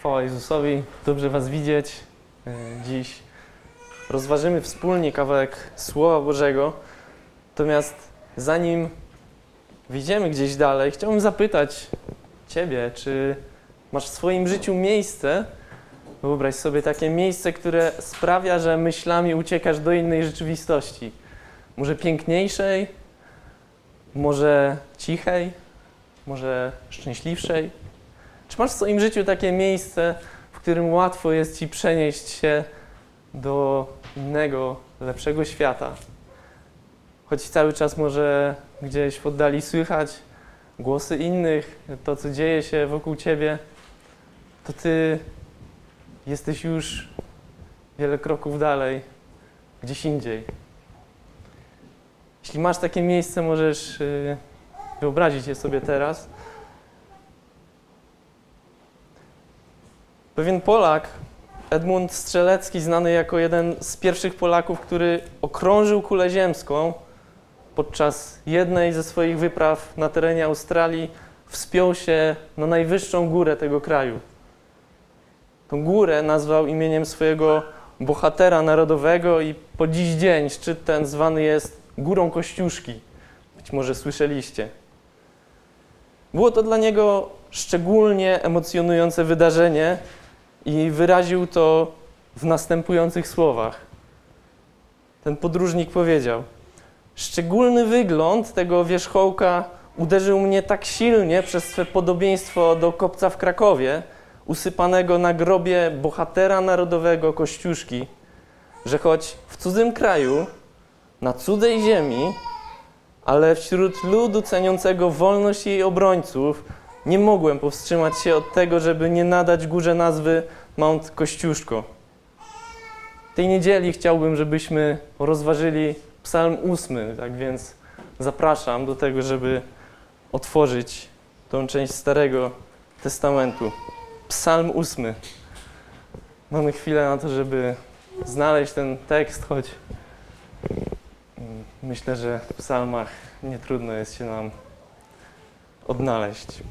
Chwała Jezusowi, dobrze Was widzieć e, dziś. Rozważymy wspólnie kawałek Słowa Bożego. Natomiast zanim wyjdziemy gdzieś dalej, chciałbym zapytać Ciebie, czy masz w swoim życiu miejsce, wyobraź sobie takie miejsce, które sprawia, że myślami uciekasz do innej rzeczywistości. Może piękniejszej, może cichej, może szczęśliwszej. Czy masz w swoim życiu takie miejsce, w którym łatwo jest ci przenieść się do innego, lepszego świata? Choć cały czas może gdzieś w oddali słychać głosy innych, to co dzieje się wokół ciebie, to ty jesteś już wiele kroków dalej, gdzieś indziej. Jeśli masz takie miejsce, możesz y, wyobrazić je sobie teraz. Pewien Polak, Edmund Strzelecki, znany jako jeden z pierwszych Polaków, który okrążył kulę ziemską, podczas jednej ze swoich wypraw na terenie Australii wspiął się na najwyższą górę tego kraju. Tą górę nazwał imieniem swojego bohatera narodowego i po dziś dzień szczyt ten zwany jest Górą Kościuszki. Być może słyszeliście. Było to dla niego szczególnie emocjonujące wydarzenie, i wyraził to w następujących słowach. Ten podróżnik powiedział: Szczególny wygląd tego wierzchołka uderzył mnie tak silnie przez swe podobieństwo do kopca w Krakowie, usypanego na grobie bohatera narodowego Kościuszki, że choć w cudzym kraju, na cudzej ziemi, ale wśród ludu ceniącego wolność jej obrońców, nie mogłem powstrzymać się od tego, żeby nie nadać górze nazwy Mount Kościuszko. Tej niedzieli chciałbym, żebyśmy rozważyli Psalm 8, tak więc zapraszam do tego, żeby otworzyć tą część Starego Testamentu. Psalm 8. Mamy chwilę na to, żeby znaleźć ten tekst, choć myślę, że w psalmach nie trudno jest się nam odnaleźć.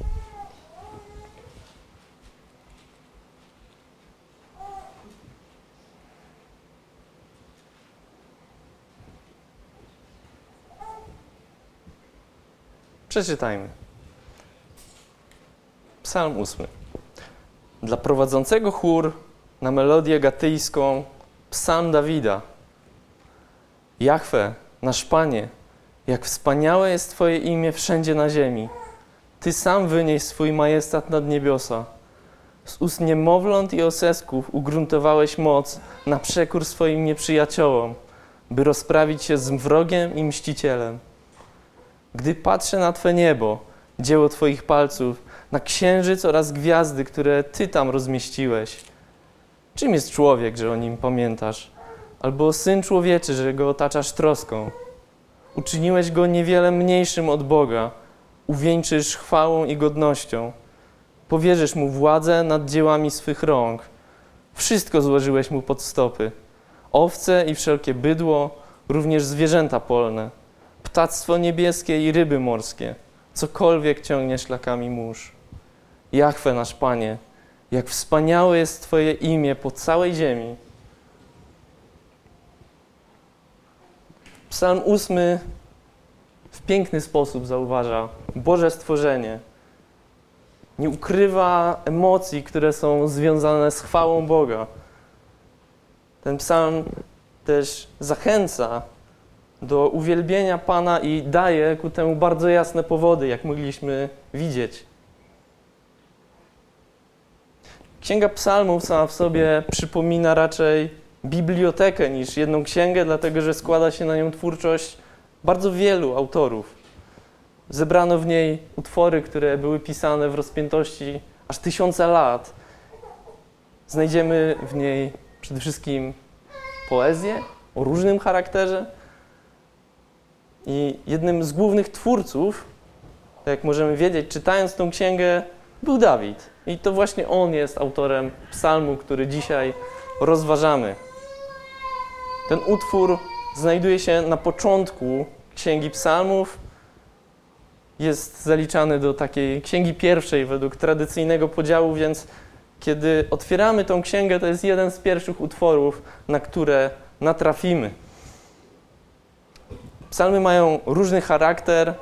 Przeczytajmy. Psalm 8. Dla prowadzącego chór na melodię gatyjską Psalm Dawida. Jachwę, nasz Panie, jak wspaniałe jest Twoje imię wszędzie na ziemi. Ty sam wynieś swój majestat nad niebiosa. Z ust niemowląt i osesków ugruntowałeś moc na przekór swoim nieprzyjaciołom, by rozprawić się z wrogiem i mścicielem. Gdy patrzę na Twe niebo, dzieło Twoich palców, na księżyc oraz gwiazdy, które Ty tam rozmieściłeś. Czym jest człowiek, że o nim pamiętasz? Albo syn człowieczy, że go otaczasz troską? Uczyniłeś go niewiele mniejszym od Boga, uwieńczysz chwałą i godnością. Powierzysz mu władzę nad dziełami swych rąk. Wszystko złożyłeś mu pod stopy. Owce i wszelkie bydło, również zwierzęta polne ptactwo niebieskie i ryby morskie, cokolwiek ciągnie szlakami mórz. Jachwę nasz Panie, jak wspaniałe jest Twoje imię po całej ziemi. Psalm ósmy w piękny sposób zauważa Boże stworzenie. Nie ukrywa emocji, które są związane z chwałą Boga. Ten psalm też zachęca do uwielbienia Pana i daje ku temu bardzo jasne powody, jak mogliśmy widzieć. Księga Psalmów sama w sobie przypomina raczej bibliotekę niż jedną księgę, dlatego że składa się na nią twórczość bardzo wielu autorów. Zebrano w niej utwory, które były pisane w rozpiętości aż tysiące lat. Znajdziemy w niej przede wszystkim poezję o różnym charakterze, i jednym z głównych twórców, tak jak możemy wiedzieć, czytając tą księgę, był Dawid. I to właśnie on jest autorem psalmu, który dzisiaj rozważamy. Ten utwór znajduje się na początku księgi psalmów. Jest zaliczany do takiej księgi pierwszej według tradycyjnego podziału, więc Kiedy otwieramy tą księgę, to jest jeden z pierwszych utworów, na które natrafimy. Psalmy mają różny charakter. Y,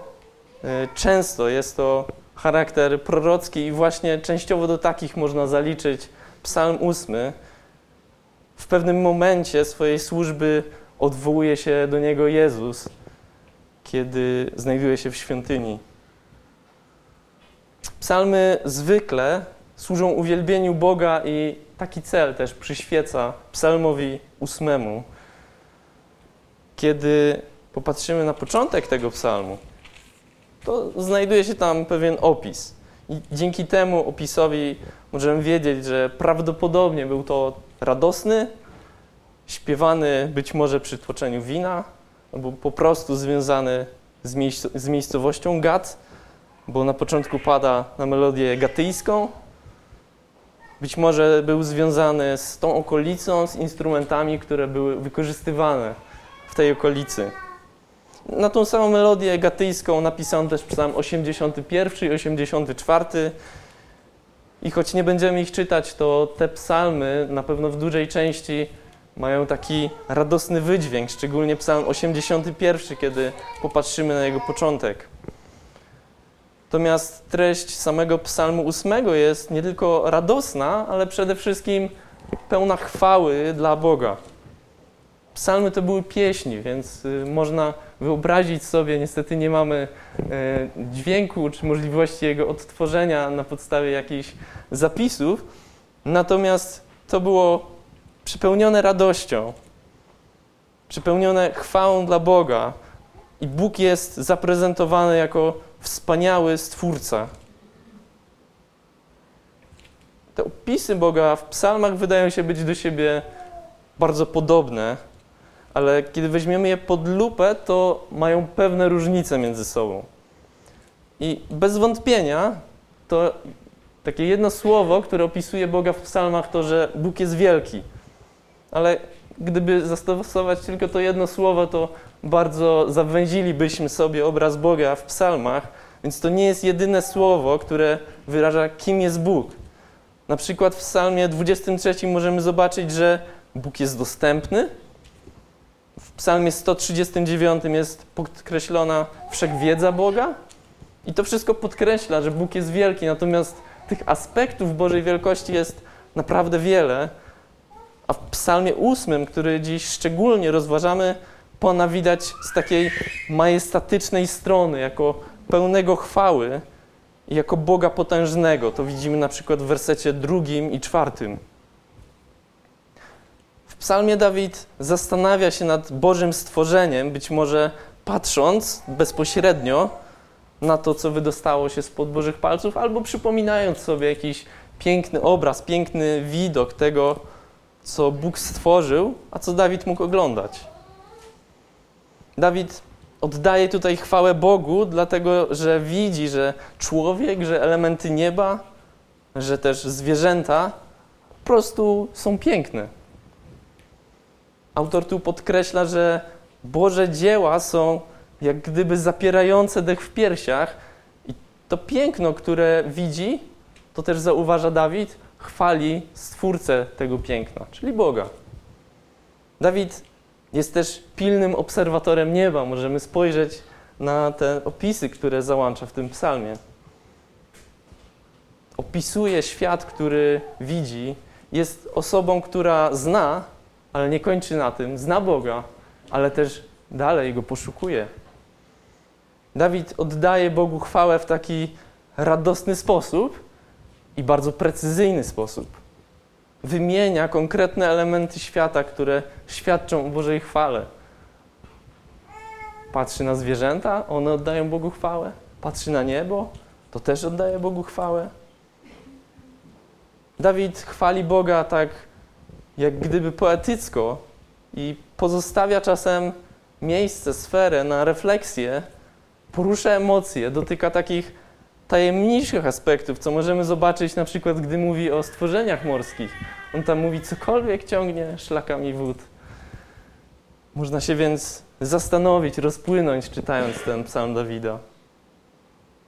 często jest to charakter prorocki i właśnie częściowo do takich można zaliczyć Psalm 8. W pewnym momencie swojej służby odwołuje się do niego Jezus, kiedy znajduje się w świątyni. Psalmy zwykle służą uwielbieniu Boga i taki cel też przyświeca psalmowi ósmemu. Kiedy popatrzymy na początek tego psalmu, to znajduje się tam pewien opis. I dzięki temu opisowi możemy wiedzieć, że prawdopodobnie był to radosny, śpiewany być może przy tłoczeniu wina, albo po prostu związany z, miejsc z miejscowością Gat, bo na początku pada na melodię gatyjską. Być może był związany z tą okolicą, z instrumentami, które były wykorzystywane w tej okolicy. Na tą samą melodię gatyjską napisano też psalm 81 i 84. I choć nie będziemy ich czytać, to te psalmy na pewno w dużej części mają taki radosny wydźwięk, szczególnie psalm 81, kiedy popatrzymy na jego początek. Natomiast treść samego psalmu 8 jest nie tylko radosna, ale przede wszystkim pełna chwały dla Boga. Psalmy to były pieśni, więc y, można wyobrazić sobie, niestety nie mamy y, dźwięku czy możliwości jego odtworzenia na podstawie jakichś zapisów, natomiast to było przepełnione radością, przepełnione chwałą dla Boga. I Bóg jest zaprezentowany jako wspaniały Stwórca. Te opisy Boga w psalmach wydają się być do siebie bardzo podobne, ale kiedy weźmiemy je pod lupę, to mają pewne różnice między sobą. I bez wątpienia to takie jedno słowo, które opisuje Boga w psalmach, to, że Bóg jest wielki. Ale gdyby zastosować tylko to jedno słowo, to bardzo zawęzilibyśmy sobie obraz Boga w psalmach, więc to nie jest jedyne słowo, które wyraża, kim jest Bóg. Na przykład w psalmie 23 możemy zobaczyć, że Bóg jest dostępny, psalmie 139 jest podkreślona wszechwiedza Boga i to wszystko podkreśla, że Bóg jest wielki, natomiast tych aspektów Bożej wielkości jest naprawdę wiele. A w psalmie 8, który dziś szczególnie rozważamy, Pana widać z takiej majestatycznej strony, jako pełnego chwały i jako Boga potężnego. To widzimy na przykład w wersecie drugim i czwartym psalmie Dawid zastanawia się nad Bożym stworzeniem, być może patrząc bezpośrednio na to, co wydostało się spod Bożych palców, albo przypominając sobie jakiś piękny obraz, piękny widok tego, co Bóg stworzył, a co Dawid mógł oglądać. Dawid oddaje tutaj chwałę Bogu, dlatego że widzi, że człowiek, że elementy nieba, że też zwierzęta po prostu są piękne. Autor tu podkreśla, że Boże dzieła są jak gdyby zapierające dech w piersiach i to piękno, które widzi, to też zauważa Dawid, chwali Stwórcę tego piękna, czyli Boga. Dawid jest też pilnym obserwatorem nieba. Możemy spojrzeć na te opisy, które załącza w tym psalmie. Opisuje świat, który widzi, jest osobą, która zna ale nie kończy na tym. Zna Boga, ale też dalej go poszukuje. Dawid oddaje Bogu chwałę w taki radosny sposób i bardzo precyzyjny sposób. Wymienia konkretne elementy świata, które świadczą o Bożej chwale. Patrzy na zwierzęta, one oddają Bogu chwałę. Patrzy na niebo, to też oddaje Bogu chwałę. Dawid chwali Boga tak jak gdyby poetycko i pozostawia czasem miejsce, sferę na refleksję, porusza emocje, dotyka takich tajemniczych aspektów, co możemy zobaczyć na przykład, gdy mówi o stworzeniach morskich. On tam mówi, cokolwiek ciągnie szlakami wód. Można się więc zastanowić, rozpłynąć, czytając ten psalm Dawida.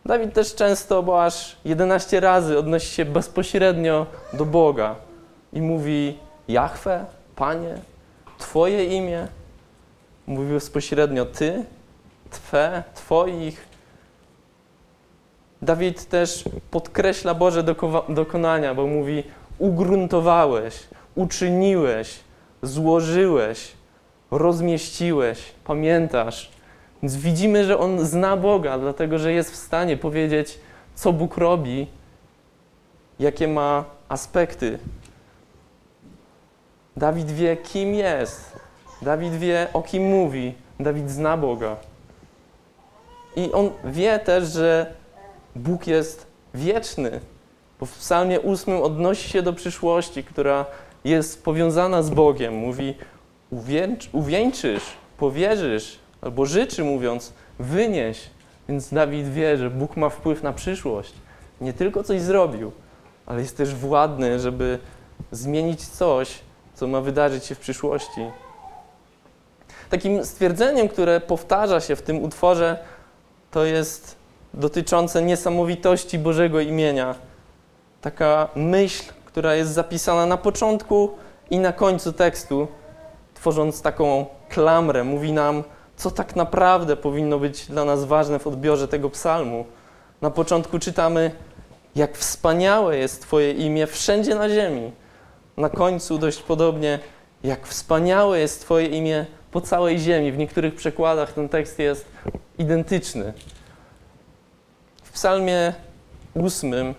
Dawid też często, bo aż 11 razy odnosi się bezpośrednio do Boga i mówi Jahwe, Panie, Twoje imię. Mówi bezpośrednio Ty, Twe, Twoich. Dawid też podkreśla Boże dokonania, bo mówi ugruntowałeś, uczyniłeś, złożyłeś, rozmieściłeś, pamiętasz. Więc widzimy, że on zna Boga, dlatego że jest w stanie powiedzieć, co Bóg robi, jakie ma aspekty. Dawid wie, kim jest. Dawid wie, o kim mówi. Dawid zna Boga. I on wie też, że Bóg jest wieczny, bo w Psalmie 8 odnosi się do przyszłości, która jest powiązana z Bogiem. Mówi: uwieńczysz, powierzysz, albo życzy mówiąc, wynieś. Więc Dawid wie, że Bóg ma wpływ na przyszłość. Nie tylko coś zrobił, ale jest też władny, żeby zmienić coś, co ma wydarzyć się w przyszłości. Takim stwierdzeniem, które powtarza się w tym utworze, to jest dotyczące niesamowitości Bożego imienia. Taka myśl, która jest zapisana na początku i na końcu tekstu, tworząc taką klamrę, mówi nam, co tak naprawdę powinno być dla nas ważne w odbiorze tego psalmu. Na początku czytamy, jak wspaniałe jest Twoje imię wszędzie na ziemi. Na końcu dość podobnie, jak wspaniałe jest Twoje imię po całej ziemi. W niektórych przekładach ten tekst jest identyczny. W psalmie ósmym,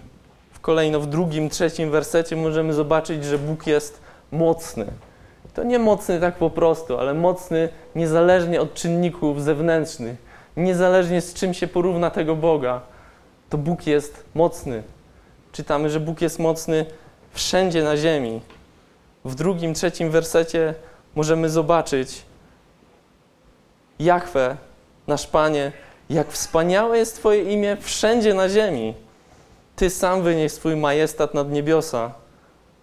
w kolejno w drugim, trzecim wersecie możemy zobaczyć, że Bóg jest mocny. To nie mocny tak po prostu, ale mocny niezależnie od czynników zewnętrznych, niezależnie z czym się porówna tego Boga. To Bóg jest mocny. Czytamy, że Bóg jest mocny wszędzie na ziemi. W drugim, trzecim wersecie możemy zobaczyć Jachwę, nasz Panie, jak wspaniałe jest Twoje imię wszędzie na ziemi. Ty sam wynieś swój majestat nad niebiosa.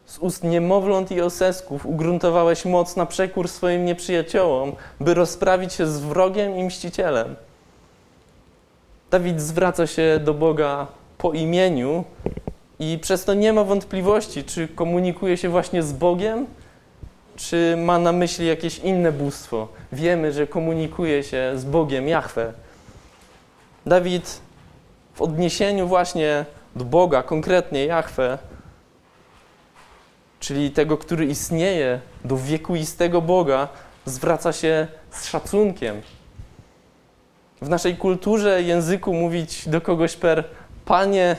Z ust niemowląt i osesków ugruntowałeś moc na przekór swoim nieprzyjaciołom, by rozprawić się z wrogiem i mścicielem. Dawid zwraca się do Boga po imieniu i przez to nie ma wątpliwości, czy komunikuje się właśnie z Bogiem, czy ma na myśli jakieś inne bóstwo. Wiemy, że komunikuje się z Bogiem Jahwe. Dawid w odniesieniu właśnie do Boga, konkretnie Jahwe, czyli tego, który istnieje, do wiekuistego Boga, zwraca się z szacunkiem. W naszej kulturze, języku mówić do kogoś per panie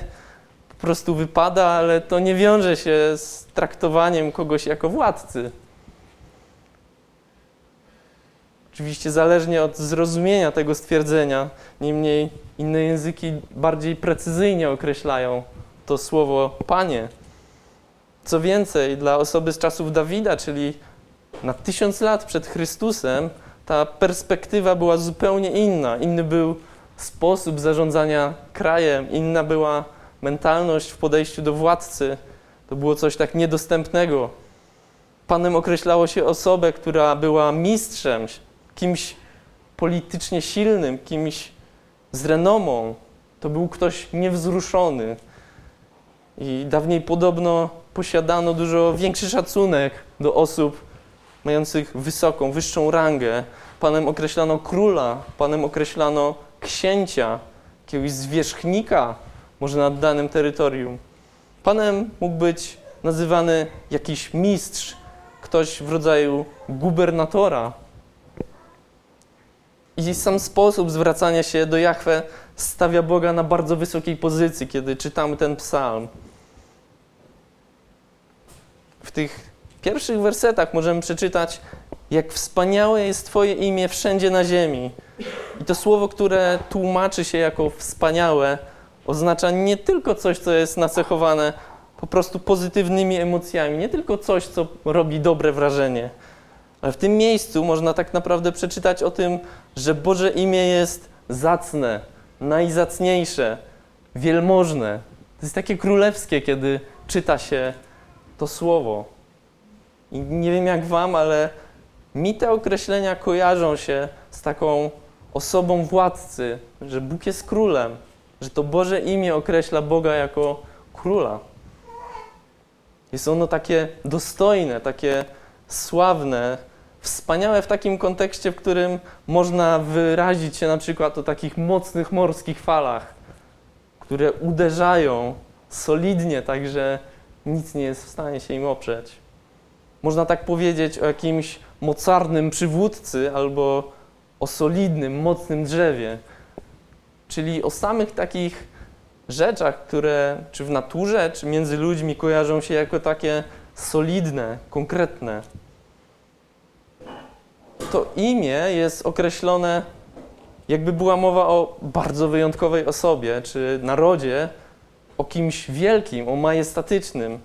po prostu wypada, ale to nie wiąże się z traktowaniem kogoś jako władcy. Oczywiście zależnie od zrozumienia tego stwierdzenia, niemniej inne języki bardziej precyzyjnie określają to słowo panie. Co więcej, dla osoby z czasów Dawida, czyli na tysiąc lat przed Chrystusem, ta perspektywa była zupełnie inna. Inny był sposób zarządzania krajem, inna była mentalność w podejściu do władcy. To było coś tak niedostępnego. Panem określało się osobę, która była mistrzem, kimś politycznie silnym, kimś z renomą. To był ktoś niewzruszony. I dawniej podobno posiadano dużo większy szacunek do osób mających wysoką, wyższą rangę. Panem określano króla, panem określano księcia, jakiegoś zwierzchnika, może nad danym terytorium. Panem mógł być nazywany jakiś mistrz, ktoś w rodzaju gubernatora. I sam sposób zwracania się do Jahwe stawia Boga na bardzo wysokiej pozycji, kiedy czytamy ten psalm. W tych pierwszych wersetach możemy przeczytać, jak wspaniałe jest Twoje imię wszędzie na ziemi. I to słowo, które tłumaczy się jako wspaniałe, oznacza nie tylko coś, co jest nacechowane po prostu pozytywnymi emocjami, nie tylko coś, co robi dobre wrażenie. Ale w tym miejscu można tak naprawdę przeczytać o tym, że Boże imię jest zacne, najzacniejsze, wielmożne. To jest takie królewskie, kiedy czyta się to słowo. I nie wiem jak wam, ale mi te określenia kojarzą się z taką osobą władcy, że Bóg jest królem. Że to Boże imię określa Boga jako króla. Jest ono takie dostojne, takie sławne, wspaniałe w takim kontekście, w którym można wyrazić się na przykład o takich mocnych morskich falach, które uderzają solidnie, tak że nic nie jest w stanie się im oprzeć. Można tak powiedzieć o jakimś mocarnym przywódcy albo o solidnym, mocnym drzewie, czyli o samych takich rzeczach, które czy w naturze, czy między ludźmi kojarzą się jako takie solidne, konkretne. To imię jest określone, jakby była mowa o bardzo wyjątkowej osobie, czy narodzie, o kimś wielkim, o majestatycznym.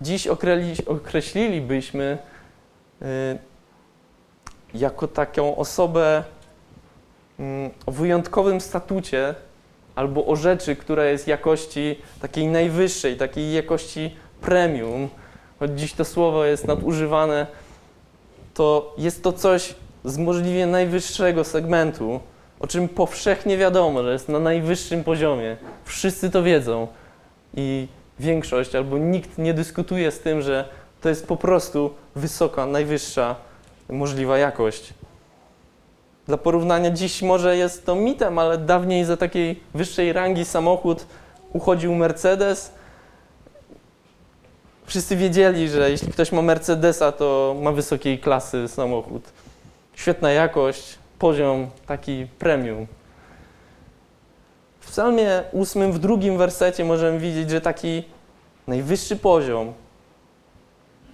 Dziś określilibyśmy y, jako taką osobę o wyjątkowym statucie albo o rzeczy, która jest jakości takiej najwyższej, takiej jakości premium, choć dziś to słowo jest nadużywane, to jest to coś z możliwie najwyższego segmentu, o czym powszechnie wiadomo, że jest na najwyższym poziomie. Wszyscy to wiedzą i większość albo nikt nie dyskutuje z tym, że to jest po prostu wysoka, najwyższa możliwa jakość. Dla porównania, dziś może jest to mitem, ale dawniej za takiej wyższej rangi samochód uchodził Mercedes. Wszyscy wiedzieli, że jeśli ktoś ma Mercedesa, to ma wysokiej klasy samochód. Świetna jakość, poziom taki premium. W psalmie ósmym, w drugim wersecie możemy widzieć, że taki najwyższy poziom,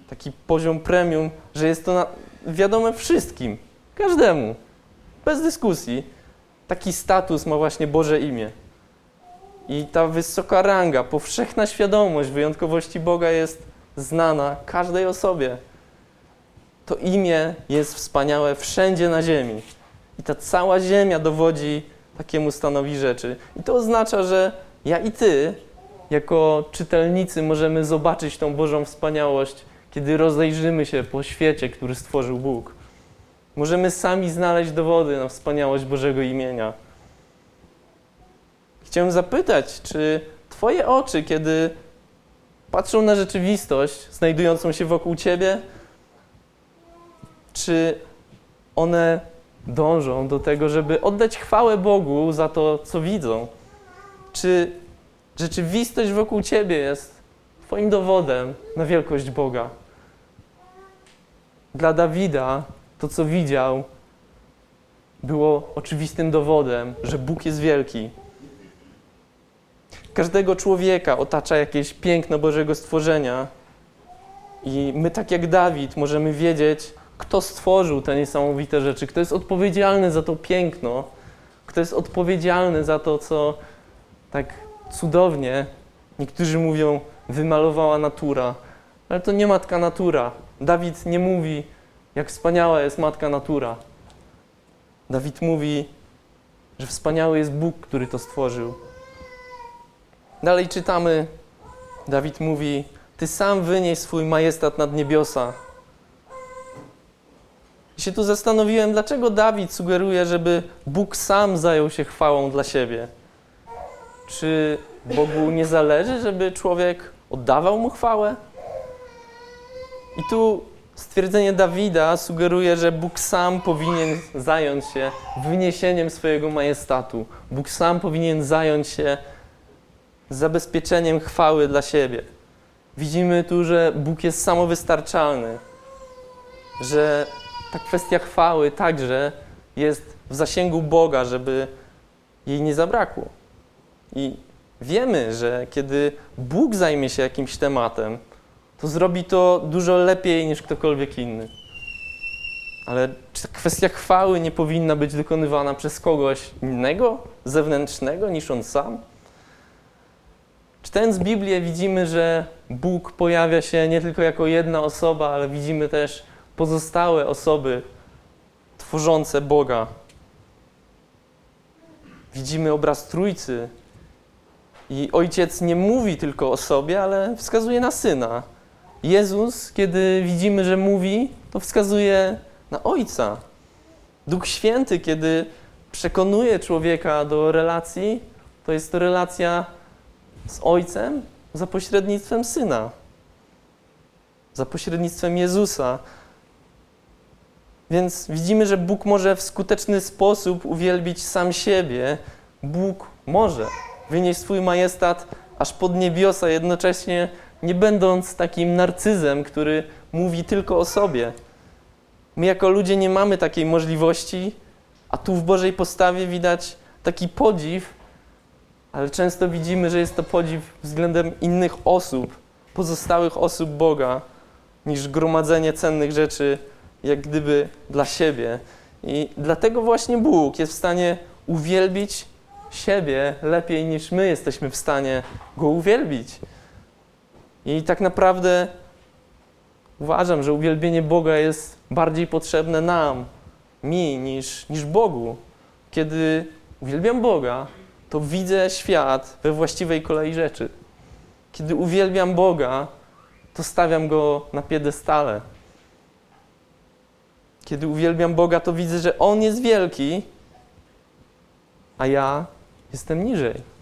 taki poziom premium, że jest to na, wiadome wszystkim, każdemu, bez dyskusji. Taki status ma właśnie Boże imię. I ta wysoka ranga, powszechna świadomość wyjątkowości Boga jest znana każdej osobie. To imię jest wspaniałe wszędzie na ziemi. I ta cała ziemia dowodzi takiemu stanowi rzeczy. I to oznacza, że ja i ty, jako czytelnicy, możemy zobaczyć tą Bożą wspaniałość, kiedy rozejrzymy się po świecie, który stworzył Bóg. Możemy sami znaleźć dowody na wspaniałość Bożego imienia. Chciałem zapytać, czy Twoje oczy, kiedy patrzą na rzeczywistość znajdującą się wokół Ciebie, czy one dążą do tego, żeby oddać chwałę Bogu za to, co widzą? Czy rzeczywistość wokół Ciebie jest Twoim dowodem na wielkość Boga? Dla Dawida to, co widział, było oczywistym dowodem, że Bóg jest wielki. Każdego człowieka otacza jakieś piękno Bożego stworzenia, i my, tak jak Dawid, możemy wiedzieć, kto stworzył te niesamowite rzeczy, kto jest odpowiedzialny za to piękno, kto jest odpowiedzialny za to, co tak cudownie, niektórzy mówią, wymalowała natura. Ale to nie matka natura. Dawid nie mówi, jak wspaniała jest matka natura. Dawid mówi, że wspaniały jest Bóg, który to stworzył. Dalej czytamy, Dawid mówi, Ty sam wynieś swój majestat nad niebiosa. I się tu zastanowiłem, dlaczego Dawid sugeruje, żeby Bóg sam zajął się chwałą dla siebie. Czy Bogu nie zależy, żeby człowiek oddawał mu chwałę? I tu stwierdzenie Dawida sugeruje, że Bóg sam powinien zająć się wyniesieniem swojego majestatu. Bóg sam powinien zająć się zabezpieczeniem chwały dla siebie. Widzimy tu, że Bóg jest samowystarczalny, że ta kwestia chwały także jest w zasięgu Boga, żeby jej nie zabrakło. I wiemy, że kiedy Bóg zajmie się jakimś tematem, to zrobi to dużo lepiej niż ktokolwiek inny. Ale czy ta kwestia chwały nie powinna być dokonywana przez kogoś innego, zewnętrznego niż on sam? Czytając Biblię widzimy, że Bóg pojawia się nie tylko jako jedna osoba, ale widzimy też pozostałe osoby tworzące Boga. Widzimy obraz Trójcy i Ojciec nie mówi tylko o sobie, ale wskazuje na Syna. Jezus, kiedy widzimy, że mówi, to wskazuje na Ojca. Duch Święty, kiedy przekonuje człowieka do relacji, to jest to relacja z Ojcem za pośrednictwem Syna, za pośrednictwem Jezusa. Więc widzimy, że Bóg może w skuteczny sposób uwielbić sam siebie. Bóg może wynieść swój majestat aż pod niebiosa, jednocześnie nie będąc takim narcyzem, który mówi tylko o sobie. My jako ludzie nie mamy takiej możliwości, a tu w Bożej postawie widać taki podziw, ale często widzimy, że jest to podziw względem innych osób, pozostałych osób Boga, niż gromadzenie cennych rzeczy, jak gdyby dla siebie. I dlatego właśnie Bóg jest w stanie uwielbić siebie lepiej niż my jesteśmy w stanie go uwielbić. I tak naprawdę uważam, że uwielbienie Boga jest bardziej potrzebne nam, mi, niż, niż Bogu. Kiedy uwielbiam Boga, to widzę świat we właściwej kolei rzeczy. Kiedy uwielbiam Boga, to stawiam go na piedestale. Kiedy uwielbiam Boga, to widzę, że On jest wielki, a ja jestem niżej.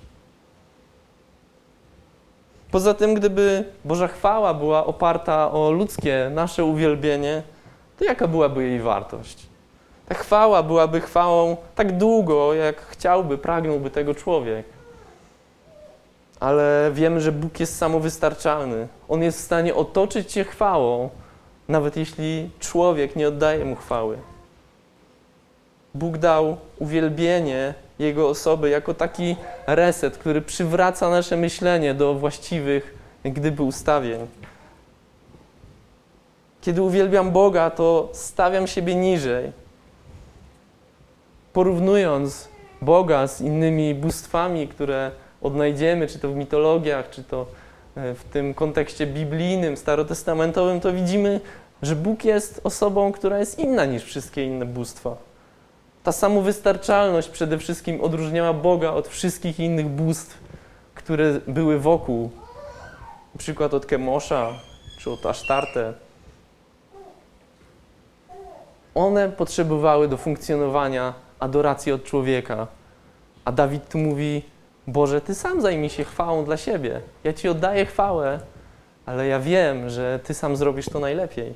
Poza tym, gdyby Boża chwała była oparta o ludzkie, nasze uwielbienie, to jaka byłaby jej wartość? Ta chwała byłaby chwałą tak długo, jak chciałby, pragnąłby tego człowiek. Ale wiemy, że Bóg jest samowystarczalny. On jest w stanie otoczyć cię chwałą, nawet jeśli człowiek nie oddaje mu chwały. Bóg dał uwielbienie Jego osoby jako taki reset, który przywraca nasze myślenie do właściwych, gdyby, ustawień. Kiedy uwielbiam Boga, to stawiam siebie niżej. Porównując Boga z innymi bóstwami, które odnajdziemy, czy to w mitologiach, czy to e, w tym kontekście biblijnym, starotestamentowym, to widzimy, że Bóg jest osobą, która jest inna niż wszystkie inne bóstwa. Ta samowystarczalność przede wszystkim odróżniała Boga od wszystkich innych bóstw, które były wokół. Na przykład od Kemosza czy od Asztarte. One potrzebowały do funkcjonowania adoracji od człowieka. A Dawid tu mówi: Boże, Ty sam zajmij się chwałą dla siebie. Ja Ci oddaję chwałę, ale ja wiem, że Ty sam zrobisz to najlepiej.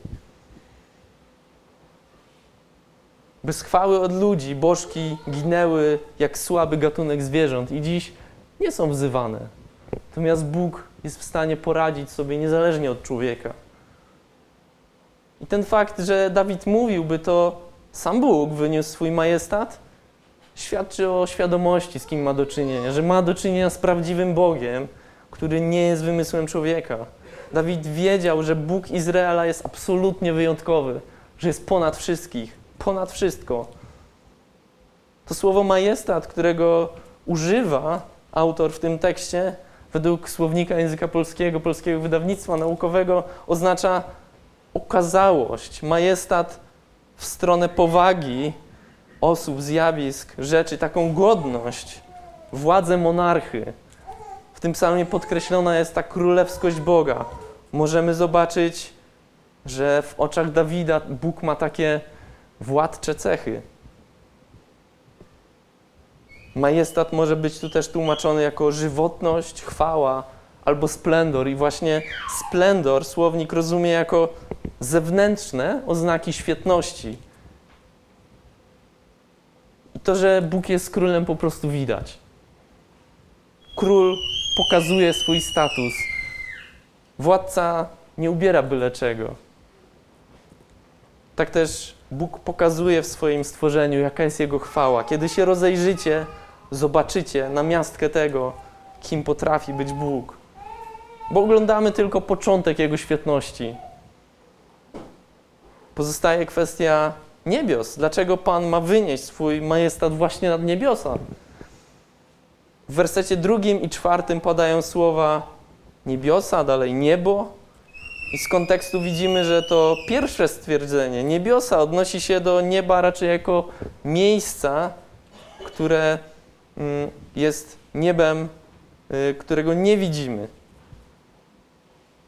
Bez chwały od ludzi bożki ginęły jak słaby gatunek zwierząt i dziś nie są wzywane. Natomiast Bóg jest w stanie poradzić sobie niezależnie od człowieka. I ten fakt, że Dawid mówił, by to sam Bóg wyniósł swój majestat, świadczy o świadomości, z kim ma do czynienia, że ma do czynienia z prawdziwym Bogiem, który nie jest wymysłem człowieka. Dawid wiedział, że Bóg Izraela jest absolutnie wyjątkowy, że jest ponad wszystkich, ponad wszystko. To słowo majestat, którego używa autor w tym tekście, według słownika języka polskiego, polskiego wydawnictwa naukowego, oznacza okazałość, majestat w stronę powagi osób, zjawisk, rzeczy, taką godność, władzę monarchy. W tym psalmie podkreślona jest ta królewskość Boga. Możemy zobaczyć, że w oczach Dawida Bóg ma takie władcze cechy. Majestat może być tu też tłumaczony jako żywotność, chwała albo splendor. I właśnie splendor słownik rozumie jako zewnętrzne oznaki świetności. I to, że Bóg jest królem, po prostu widać. Król pokazuje swój status. Władca nie ubiera byle czego. Tak też Bóg pokazuje w swoim stworzeniu, jaka jest Jego chwała. Kiedy się rozejrzycie, zobaczycie na miastkę tego, kim potrafi być Bóg. Bo oglądamy tylko początek Jego świetności. Pozostaje kwestia niebios. Dlaczego Pan ma wynieść swój majestat właśnie nad niebiosa? W wersecie drugim i czwartym padają słowa niebiosa, dalej niebo. I z kontekstu widzimy, że to pierwsze stwierdzenie, niebiosa, odnosi się do nieba raczej jako miejsca, które mm, jest niebem, y, którego nie widzimy.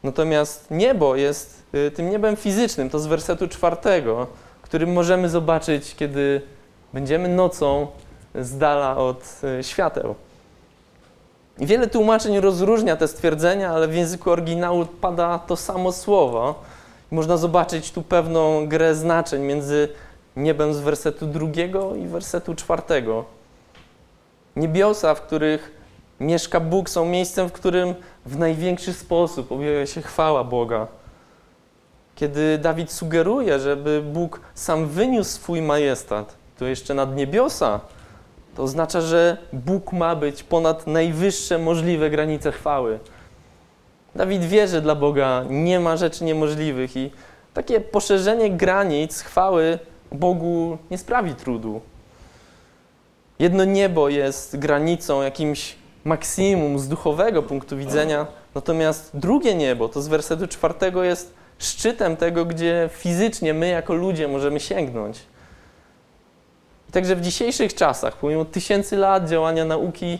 Natomiast niebo jest y, tym niebem fizycznym, to z wersetu czwartego, który możemy zobaczyć, kiedy będziemy nocą z dala od y, świateł. Wiele tłumaczeń rozróżnia te stwierdzenia, ale w języku oryginału pada to samo słowo. Można zobaczyć tu pewną grę znaczeń między niebem z wersetu drugiego i wersetu czwartego. Niebiosa, w których mieszka Bóg, są miejscem, w którym w największy sposób objawia się chwała Boga. Kiedy Dawid sugeruje, żeby Bóg sam wyniósł swój majestat, to jeszcze nad niebiosa, to oznacza, że Bóg ma być ponad najwyższe możliwe granice chwały. Dawid wie, że dla Boga nie ma rzeczy niemożliwych i takie poszerzenie granic chwały Bogu nie sprawi trudu. Jedno niebo jest granicą, jakimś maksimum z duchowego punktu widzenia, natomiast drugie niebo, to z wersetu czwartego, jest szczytem tego, gdzie fizycznie my jako ludzie możemy sięgnąć. Także w dzisiejszych czasach, pomimo tysięcy lat działania nauki,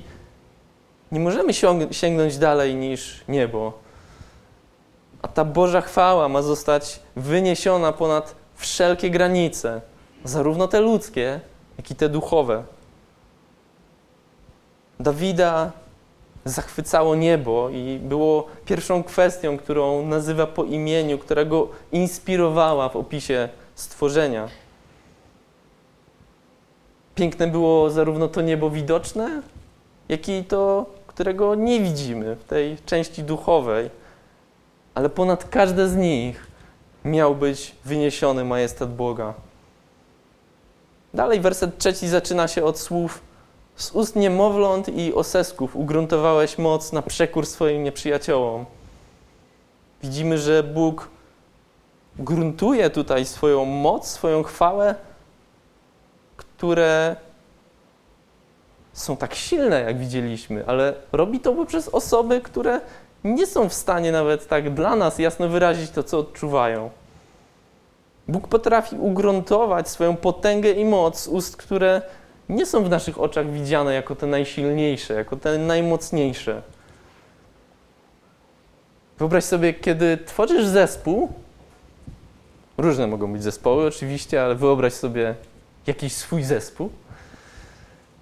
nie możemy sięgnąć dalej niż niebo. A ta Boża chwała ma zostać wyniesiona ponad wszelkie granice, zarówno te ludzkie, jak i te duchowe. Dawida zachwycało niebo i było pierwszą kwestią, którą nazywa po imieniu, która go inspirowała w opisie stworzenia. Piękne było zarówno to niebo widoczne, jak i to, którego nie widzimy w tej części duchowej, ale ponad każde z nich miał być wyniesiony majestat Boga. Dalej werset trzeci zaczyna się od słów z ust niemowląt i osesków ugruntowałeś moc na przekór swoim nieprzyjaciołom. Widzimy, że Bóg gruntuje tutaj swoją moc, swoją chwałę, które są tak silne, jak widzieliśmy, ale robi to poprzez osoby, które nie są w stanie nawet tak dla nas jasno wyrazić to, co odczuwają. Bóg potrafi ugruntować swoją potęgę i moc ust, które nie są w naszych oczach widziane jako te najsilniejsze, jako te najmocniejsze. Wyobraź sobie, kiedy tworzysz zespół, różne mogą być zespoły oczywiście, ale wyobraź sobie jakiś swój zespół,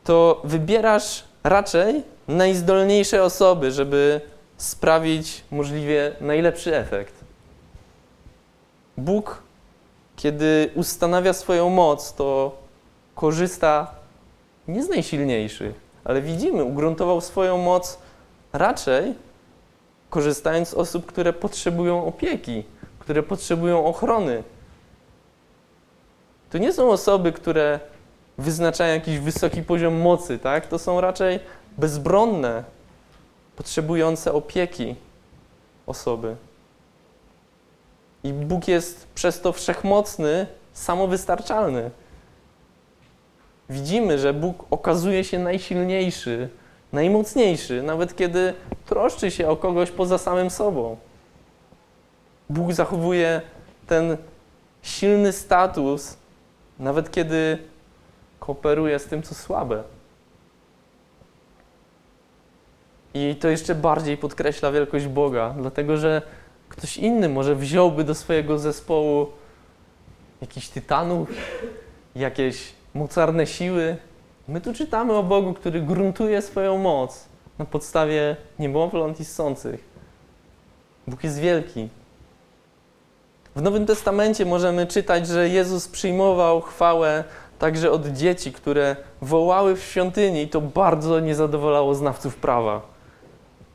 to wybierasz raczej najzdolniejsze osoby, żeby sprawić możliwie najlepszy efekt. Bóg, kiedy ustanawia swoją moc, to korzysta nie z najsilniejszych, ale widzimy, ugruntował swoją moc raczej korzystając z osób, które potrzebują opieki, które potrzebują ochrony. To nie są osoby, które wyznaczają jakiś wysoki poziom mocy, tak? To są raczej bezbronne, potrzebujące opieki osoby. I Bóg jest przez to wszechmocny, samowystarczalny widzimy, że Bóg okazuje się najsilniejszy, najmocniejszy, nawet kiedy troszczy się o kogoś poza samym sobą. Bóg zachowuje ten silny status, nawet kiedy kooperuje z tym, co słabe. I to jeszcze bardziej podkreśla wielkość Boga, dlatego że ktoś inny może wziąłby do swojego zespołu jakichś tytanów, jakieś mocarne siły. My tu czytamy o Bogu, który gruntuje swoją moc na podstawie niemowląt i sących. Bóg jest wielki. W Nowym Testamencie możemy czytać, że Jezus przyjmował chwałę także od dzieci, które wołały w świątyni i to bardzo nie zadowalało znawców prawa.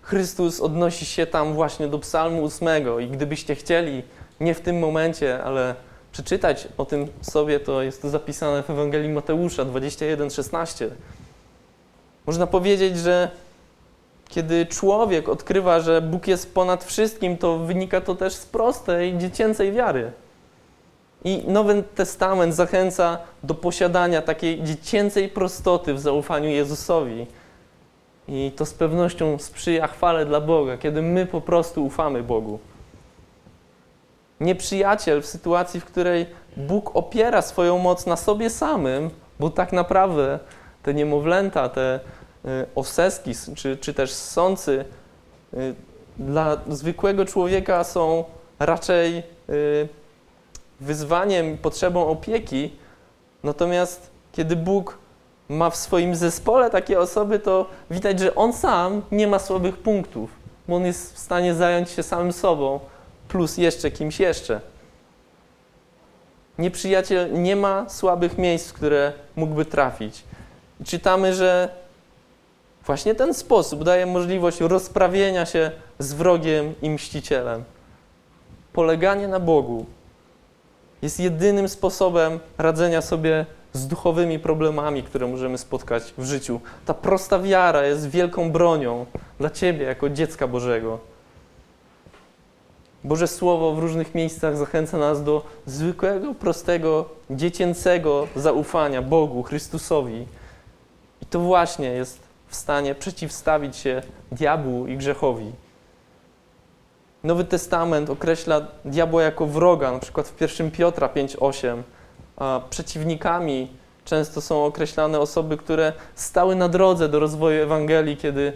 Chrystus odnosi się tam właśnie do Psalmu 8 i gdybyście chcieli, nie w tym momencie, ale przeczytać o tym sobie, to jest to zapisane w Ewangelii Mateusza 21:16. Można powiedzieć, że kiedy człowiek odkrywa, że Bóg jest ponad wszystkim, to wynika to też z prostej, dziecięcej wiary. I Nowy Testament zachęca do posiadania takiej dziecięcej prostoty w zaufaniu Jezusowi. I to z pewnością sprzyja chwale dla Boga, kiedy my po prostu ufamy Bogu nieprzyjaciel w sytuacji, w której Bóg opiera swoją moc na sobie samym, bo tak naprawdę te niemowlęta, te y, oseski czy, czy też sący y, dla zwykłego człowieka są raczej y, wyzwaniem, potrzebą opieki. Natomiast kiedy Bóg ma w swoim zespole takie osoby, to widać, że on sam nie ma słabych punktów, bo on jest w stanie zająć się samym sobą, plus jeszcze kimś jeszcze. Nieprzyjaciel nie ma słabych miejsc, w które mógłby trafić. Czytamy, że właśnie ten sposób daje możliwość rozprawienia się z wrogiem i mścicielem. Poleganie na Bogu jest jedynym sposobem radzenia sobie z duchowymi problemami, które możemy spotkać w życiu. Ta prosta wiara jest wielką bronią dla Ciebie jako dziecka Bożego. Boże Słowo w różnych miejscach zachęca nas do zwykłego, prostego, dziecięcego zaufania Bogu, Chrystusowi. I to właśnie jest w stanie przeciwstawić się diabłu i grzechowi. Nowy Testament określa diabła jako wroga, na przykład w 1 Piotra 5:8. A przeciwnikami często są określane osoby, które stały na drodze do rozwoju Ewangelii, kiedy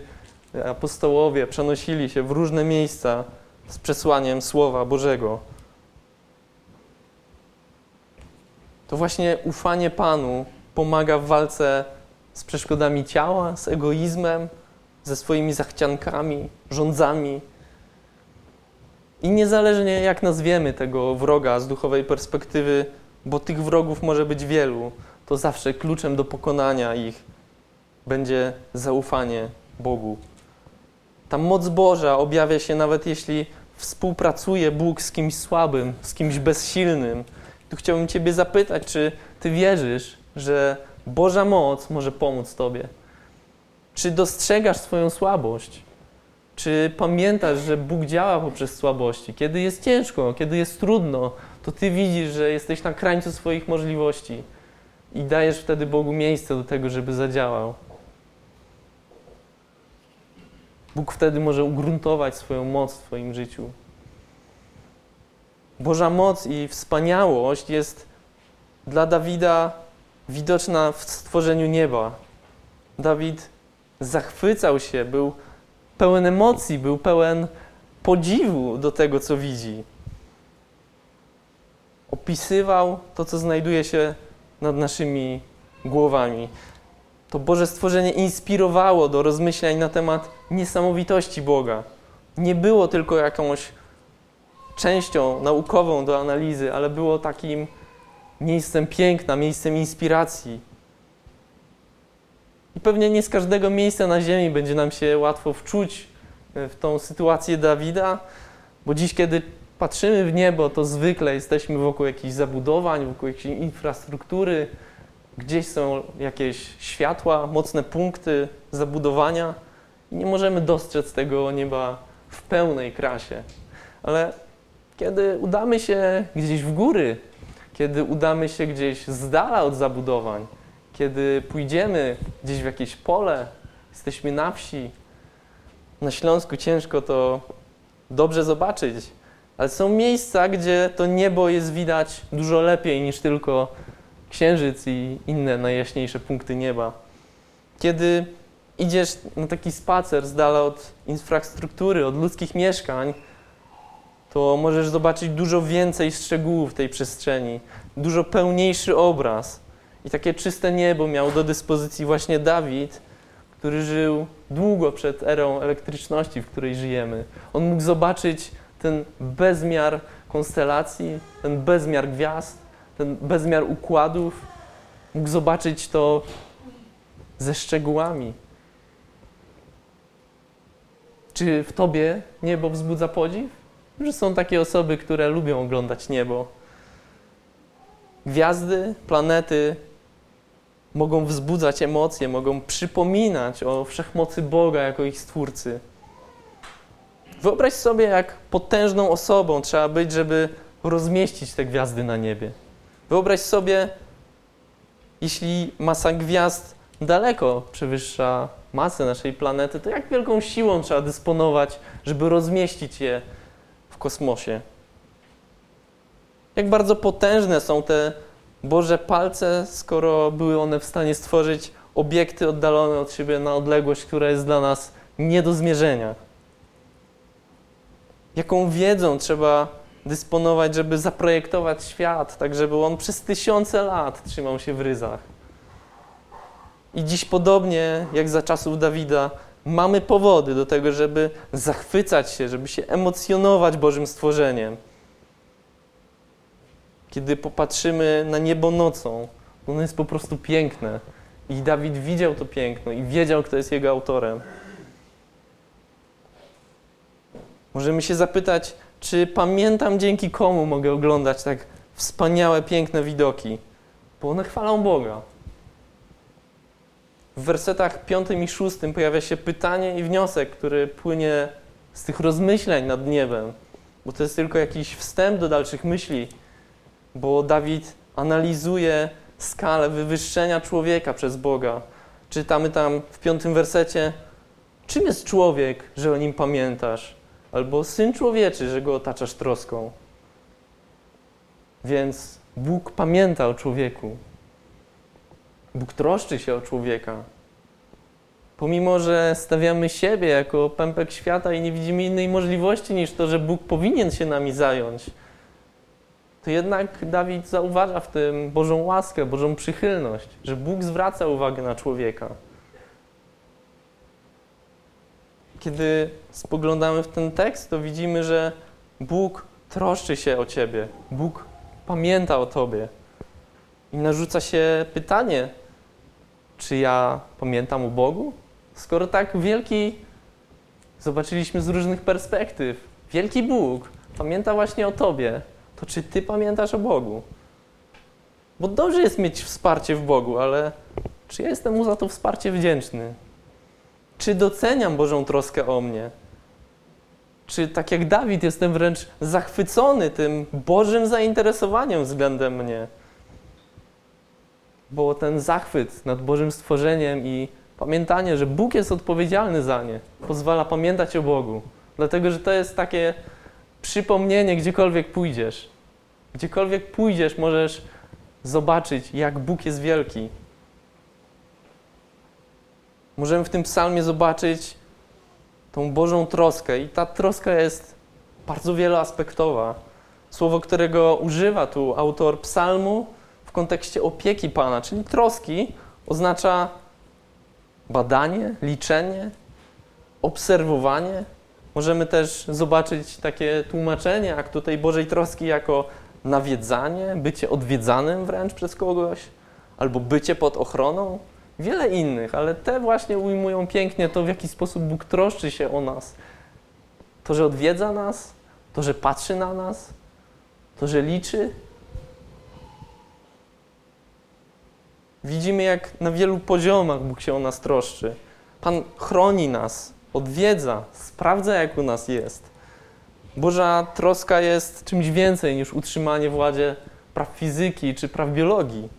apostołowie przenosili się w różne miejsca z przesłaniem Słowa Bożego. To właśnie ufanie Panu pomaga w walce z przeszkodami ciała, z egoizmem, ze swoimi zachciankami, rządzami. I niezależnie jak nazwiemy tego wroga z duchowej perspektywy, bo tych wrogów może być wielu, to zawsze kluczem do pokonania ich będzie zaufanie Bogu. Ta moc Boża objawia się nawet jeśli współpracuje Bóg z kimś słabym, z kimś bezsilnym. Tu chciałbym Ciebie zapytać, czy Ty wierzysz, że Boża moc może pomóc Tobie? Czy dostrzegasz swoją słabość? Czy pamiętasz, że Bóg działa poprzez słabości? Kiedy jest ciężko, kiedy jest trudno, to Ty widzisz, że jesteś na krańcu swoich możliwości i dajesz wtedy Bogu miejsce do tego, żeby zadziałał. Bóg wtedy może ugruntować swoją moc w Twoim życiu. Boża moc i wspaniałość jest dla Dawida widoczna w stworzeniu nieba. Dawid zachwycał się, był pełen emocji, był pełen podziwu do tego, co widzi. Opisywał to, co znajduje się nad naszymi głowami. To Boże stworzenie inspirowało do rozmyślań na temat niesamowitości Boga. Nie było tylko jakąś częścią naukową do analizy, ale było takim miejscem piękna, miejscem inspiracji. I pewnie nie z każdego miejsca na ziemi będzie nam się łatwo wczuć w tą sytuację Dawida, bo dziś, kiedy patrzymy w niebo, to zwykle jesteśmy wokół jakichś zabudowań, wokół jakiejś infrastruktury, gdzieś są jakieś światła, mocne punkty zabudowania i nie możemy dostrzec tego nieba w pełnej krasie. Ale kiedy udamy się gdzieś w góry, kiedy udamy się gdzieś z dala od zabudowań, kiedy pójdziemy gdzieś w jakieś pole, jesteśmy na wsi, na Śląsku ciężko to dobrze zobaczyć, ale są miejsca, gdzie to niebo jest widać dużo lepiej niż tylko księżyc i inne najjaśniejsze punkty nieba. Kiedy idziesz na taki spacer z dala od infrastruktury, od ludzkich mieszkań, to możesz zobaczyć dużo więcej szczegółów tej przestrzeni, dużo pełniejszy obraz. I takie czyste niebo miał do dyspozycji właśnie Dawid, który żył długo przed erą elektryczności, w której żyjemy. On mógł zobaczyć ten bezmiar konstelacji, ten bezmiar gwiazd, ten bezmiar układów. Mógł zobaczyć to ze szczegółami. Czy w tobie niebo wzbudza podziw? Że są takie osoby, które lubią oglądać niebo. Gwiazdy, planety mogą wzbudzać emocje, mogą przypominać o wszechmocy Boga jako ich stwórcy. Wyobraź sobie, jak potężną osobą trzeba być, żeby rozmieścić te gwiazdy na niebie. Wyobraź sobie, jeśli masa gwiazd daleko przewyższa masę naszej planety, to jak wielką siłą trzeba dysponować, żeby rozmieścić je kosmosie? Jak bardzo potężne są te Boże palce, skoro były one w stanie stworzyć obiekty oddalone od siebie na odległość, która jest dla nas nie do zmierzenia. Jaką wiedzą trzeba dysponować, żeby zaprojektować świat, tak żeby on przez tysiące lat trzymał się w ryzach. I dziś podobnie jak za czasów Dawida, mamy powody do tego, żeby zachwycać się, żeby się emocjonować Bożym stworzeniem. Kiedy popatrzymy na niebo nocą, ono jest po prostu piękne. I Dawid widział to piękno i wiedział, kto jest jego autorem. Możemy się zapytać, czy pamiętam dzięki komu mogę oglądać tak wspaniałe, piękne widoki, bo one chwalą Boga. W wersetach 5 i 6 pojawia się pytanie i wniosek, który płynie z tych rozmyśleń nad niebem, bo to jest tylko jakiś wstęp do dalszych myśli, bo Dawid analizuje skalę wywyższenia człowieka przez Boga. Czytamy tam w piątym wersecie, czym jest człowiek, że o nim pamiętasz? Albo syn człowieczy, że go otaczasz troską. Więc Bóg pamięta o człowieku. Bóg troszczy się o człowieka. Pomimo, że stawiamy siebie jako pępek świata i nie widzimy innej możliwości niż to, że Bóg powinien się nami zająć, to jednak Dawid zauważa w tym Bożą łaskę, Bożą przychylność, że Bóg zwraca uwagę na człowieka. Kiedy spoglądamy w ten tekst, to widzimy, że Bóg troszczy się o ciebie, Bóg pamięta o tobie. I narzuca się pytanie, czy ja pamiętam o Bogu? Skoro tak wielki, zobaczyliśmy z różnych perspektyw, wielki Bóg pamięta właśnie o tobie, to czy ty pamiętasz o Bogu? Bo dobrze jest mieć wsparcie w Bogu, ale czy ja jestem mu za to wsparcie wdzięczny? Czy doceniam Bożą troskę o mnie? Czy tak jak Dawid jestem wręcz zachwycony tym Bożym zainteresowaniem względem mnie? Bo ten zachwyt nad Bożym stworzeniem i pamiętanie, że Bóg jest odpowiedzialny za nie, pozwala pamiętać o Bogu. Dlatego, że to jest takie przypomnienie, gdziekolwiek pójdziesz. Gdziekolwiek pójdziesz, możesz zobaczyć, jak Bóg jest wielki. Możemy w tym psalmie zobaczyć tą Bożą troskę, i ta troska jest bardzo wieloaspektowa. Słowo, którego używa tu autor psalmu kontekście opieki Pana, czyli troski, oznacza badanie, liczenie, obserwowanie, Możemy też zobaczyć takie tłumaczenie aktu tej Bożej troski jako nawiedzanie, bycie odwiedzanym wręcz przez kogoś, albo bycie pod ochroną. Wiele innych, ale te właśnie ujmują pięknie to, w jaki sposób Bóg troszczy się o nas. To, że odwiedza nas, to, że patrzy na nas, to, że liczy. Widzimy, jak na wielu poziomach Bóg się o nas troszczy. Pan chroni nas, odwiedza, sprawdza, jak u nas jest. Boża troska jest czymś więcej niż utrzymanie w ładzie praw fizyki czy praw biologii.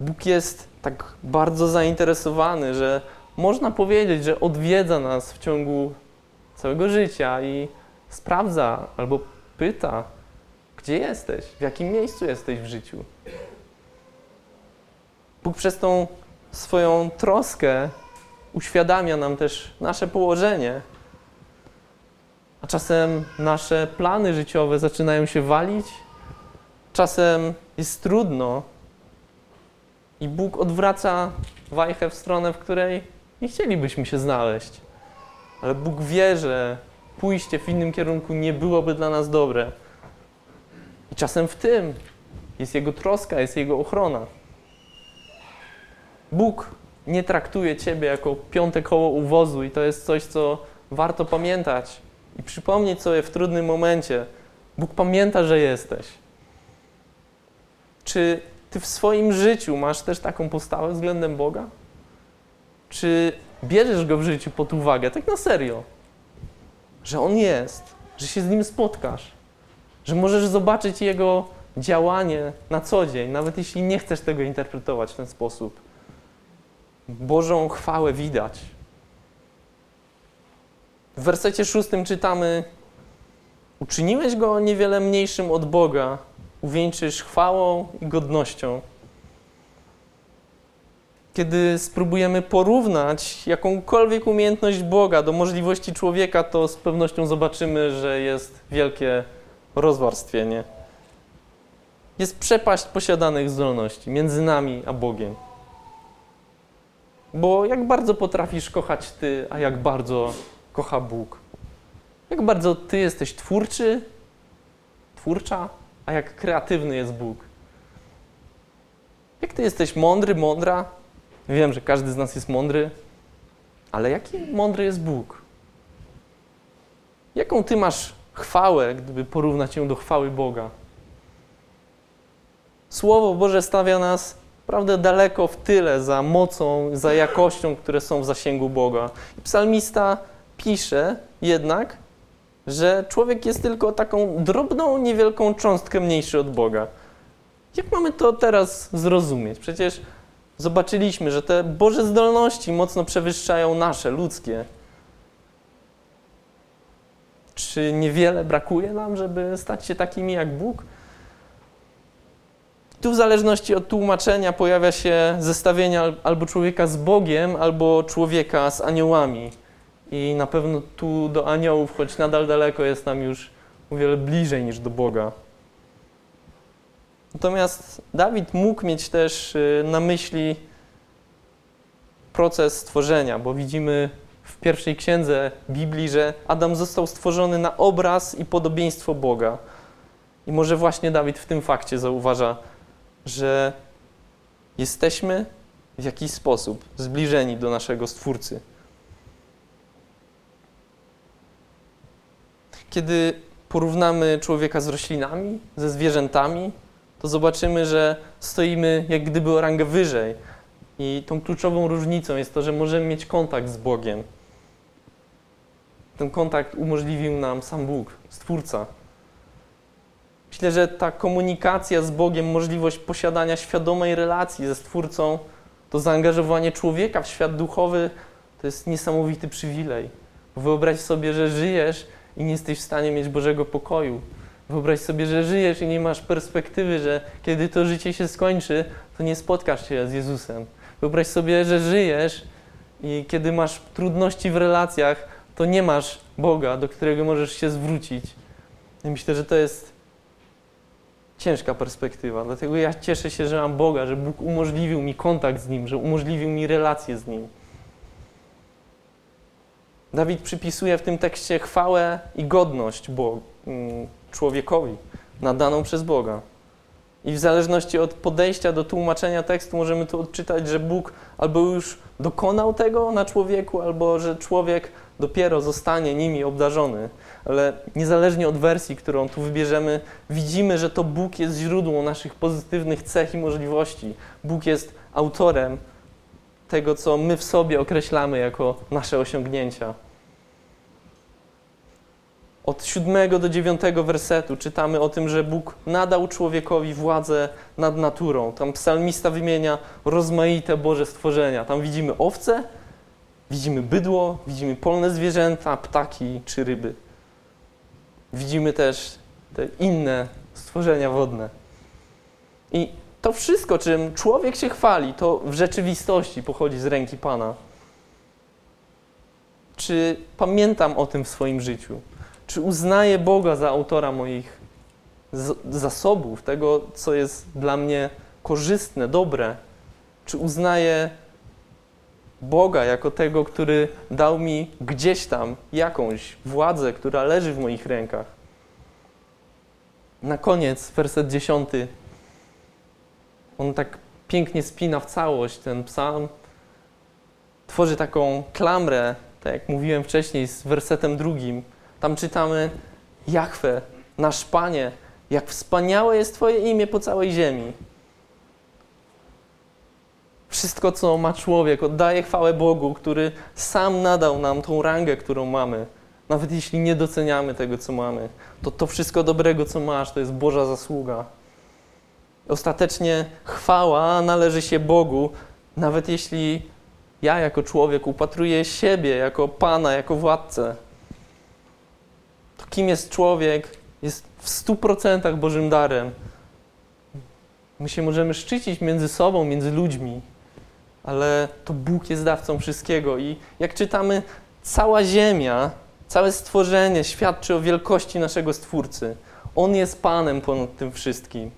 Bóg jest tak bardzo zainteresowany, że można powiedzieć, że odwiedza nas w ciągu całego życia i sprawdza albo pyta, gdzie jesteś, w jakim miejscu jesteś w życiu. Bóg przez tą swoją troskę uświadamia nam też nasze położenie. A czasem nasze plany życiowe zaczynają się walić, czasem jest trudno i Bóg odwraca wajchę w stronę, w której nie chcielibyśmy się znaleźć. Ale Bóg wie, że pójście w innym kierunku nie byłoby dla nas dobre. I czasem w tym jest Jego troska, jest Jego ochrona. Bóg nie traktuje Ciebie jako piąte koło uwozu i to jest coś, co warto pamiętać i przypomnieć sobie w trudnym momencie. Bóg pamięta, że jesteś. Czy Ty w swoim życiu masz też taką postawę względem Boga? Czy bierzesz Go w życiu pod uwagę, tak na serio? Że On jest, że się z Nim spotkasz, że możesz zobaczyć Jego działanie na co dzień, nawet jeśli nie chcesz tego interpretować w ten sposób. Bożą chwałę widać. W wersecie szóstym czytamy: Uczyniłeś go niewiele mniejszym od Boga, uwieńczysz chwałą i godnością. Kiedy spróbujemy porównać jakąkolwiek umiejętność Boga do możliwości człowieka, to z pewnością zobaczymy, że jest wielkie rozwarstwienie. Jest przepaść posiadanych zdolności między nami a Bogiem. Bo jak bardzo potrafisz kochać Ty, a jak bardzo kocha Bóg? Jak bardzo Ty jesteś twórczy, twórcza, a jak kreatywny jest Bóg? Jak Ty jesteś mądry, mądra? Wiem, że każdy z nas jest mądry, ale jaki mądry jest Bóg? Jaką Ty masz chwałę, gdyby porównać ją do chwały Boga? Słowo Boże stawia nas naprawdę daleko w tyle za mocą, za jakością, które są w zasięgu Boga. I psalmista pisze jednak, że człowiek jest tylko taką drobną, niewielką cząstkę mniejszy od Boga. Jak mamy to teraz zrozumieć? Przecież zobaczyliśmy, że te Boże zdolności mocno przewyższają nasze, ludzkie. Czy niewiele brakuje nam, żeby stać się takimi jak Bóg? Tu w zależności od tłumaczenia pojawia się zestawienie albo człowieka z Bogiem, albo człowieka z aniołami. I na pewno tu do aniołów, choć nadal daleko, jest nam już o wiele bliżej niż do Boga. Natomiast Dawid mógł mieć też y, na myśli proces stworzenia, bo widzimy w pierwszej księdze Biblii, że Adam został stworzony na obraz i podobieństwo Boga. I może właśnie Dawid w tym fakcie zauważa, że jesteśmy w jakiś sposób zbliżeni do naszego Stwórcy. Kiedy porównamy człowieka z roślinami, ze zwierzętami, to zobaczymy, że stoimy jak gdyby o rangę wyżej. I tą kluczową różnicą jest to, że możemy mieć kontakt z Bogiem. Ten kontakt umożliwił nam sam Bóg, Stwórca. Myślę, że ta komunikacja z Bogiem, możliwość posiadania świadomej relacji ze Stwórcą, to zaangażowanie człowieka w świat duchowy, to jest niesamowity przywilej. Wyobraź sobie, że żyjesz i nie jesteś w stanie mieć Bożego pokoju. Wyobraź sobie, że żyjesz i nie masz perspektywy, że kiedy to życie się skończy, to nie spotkasz się z Jezusem. Wyobraź sobie, że żyjesz i kiedy masz trudności w relacjach, to nie masz Boga, do którego możesz się zwrócić. I myślę, że to jest ciężka perspektywa. Dlatego ja cieszę się, że mam Boga, że Bóg umożliwił mi kontakt z Nim, że umożliwił mi relację z Nim. Dawid przypisuje w tym tekście chwałę i godność Bogu, mm, człowiekowi, nadaną przez Boga. I w zależności od podejścia do tłumaczenia tekstu możemy tu odczytać, że Bóg albo już dokonał tego na człowieku, albo że człowiek dopiero zostanie nimi obdarzony. Ale niezależnie od wersji, którą tu wybierzemy, widzimy, że to Bóg jest źródłem naszych pozytywnych cech i możliwości. Bóg jest autorem tego, co my w sobie określamy jako nasze osiągnięcia. Od siódmego do dziewiątego wersetu czytamy o tym, że Bóg nadał człowiekowi władzę nad naturą. Tam psalmista wymienia rozmaite Boże stworzenia. Tam widzimy owce, widzimy bydło, widzimy polne zwierzęta, ptaki czy ryby. Widzimy też te inne stworzenia wodne. I to wszystko, czym człowiek się chwali, to w rzeczywistości pochodzi z ręki Pana. Czy pamiętam o tym w swoim życiu? Czy uznaję Boga za autora moich zasobów, tego, co jest dla mnie korzystne, dobre? Czy uznaję Boga jako tego, który dał mi gdzieś tam jakąś władzę, która leży w moich rękach? Na koniec, werset dziesiąty. On tak pięknie spina w całość ten psalm. Tworzy taką klamrę, tak jak mówiłem wcześniej, z wersetem drugim tam czytamy: Jachwę, nasz Panie, jak wspaniałe jest Twoje imię po całej ziemi. Wszystko, co ma człowiek, oddaje chwałę Bogu, który sam nadał nam tą rangę, którą mamy. Nawet jeśli nie doceniamy tego, co mamy, to to wszystko dobrego, co masz, to jest Boża zasługa. Ostatecznie chwała należy się Bogu, nawet jeśli ja jako człowiek upatruję siebie jako Pana, jako władcę to kim jest człowiek, jest w stu procentach Bożym darem. My się możemy szczycić między sobą, między ludźmi, ale to Bóg jest dawcą wszystkiego. I jak czytamy, cała ziemia, całe stworzenie świadczy o wielkości naszego Stwórcy. On jest Panem ponad tym wszystkim.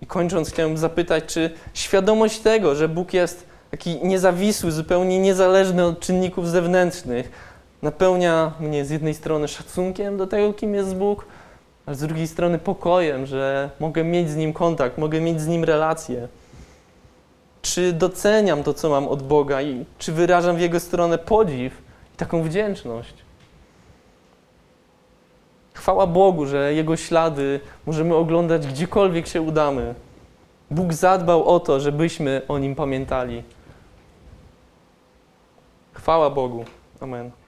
I kończąc, chciałem zapytać, czy świadomość tego, że Bóg jest taki niezawisły, zupełnie niezależny od czynników zewnętrznych, napełnia mnie z jednej strony szacunkiem do tego, kim jest Bóg, ale z drugiej strony pokojem, że mogę mieć z Nim kontakt, mogę mieć z Nim relacje. Czy doceniam to, co mam od Boga i czy wyrażam w Jego stronę podziw i taką wdzięczność? Chwała Bogu, że Jego ślady możemy oglądać gdziekolwiek się udamy. Bóg zadbał o to, żebyśmy o Nim pamiętali. Chwała Bogu. Amen.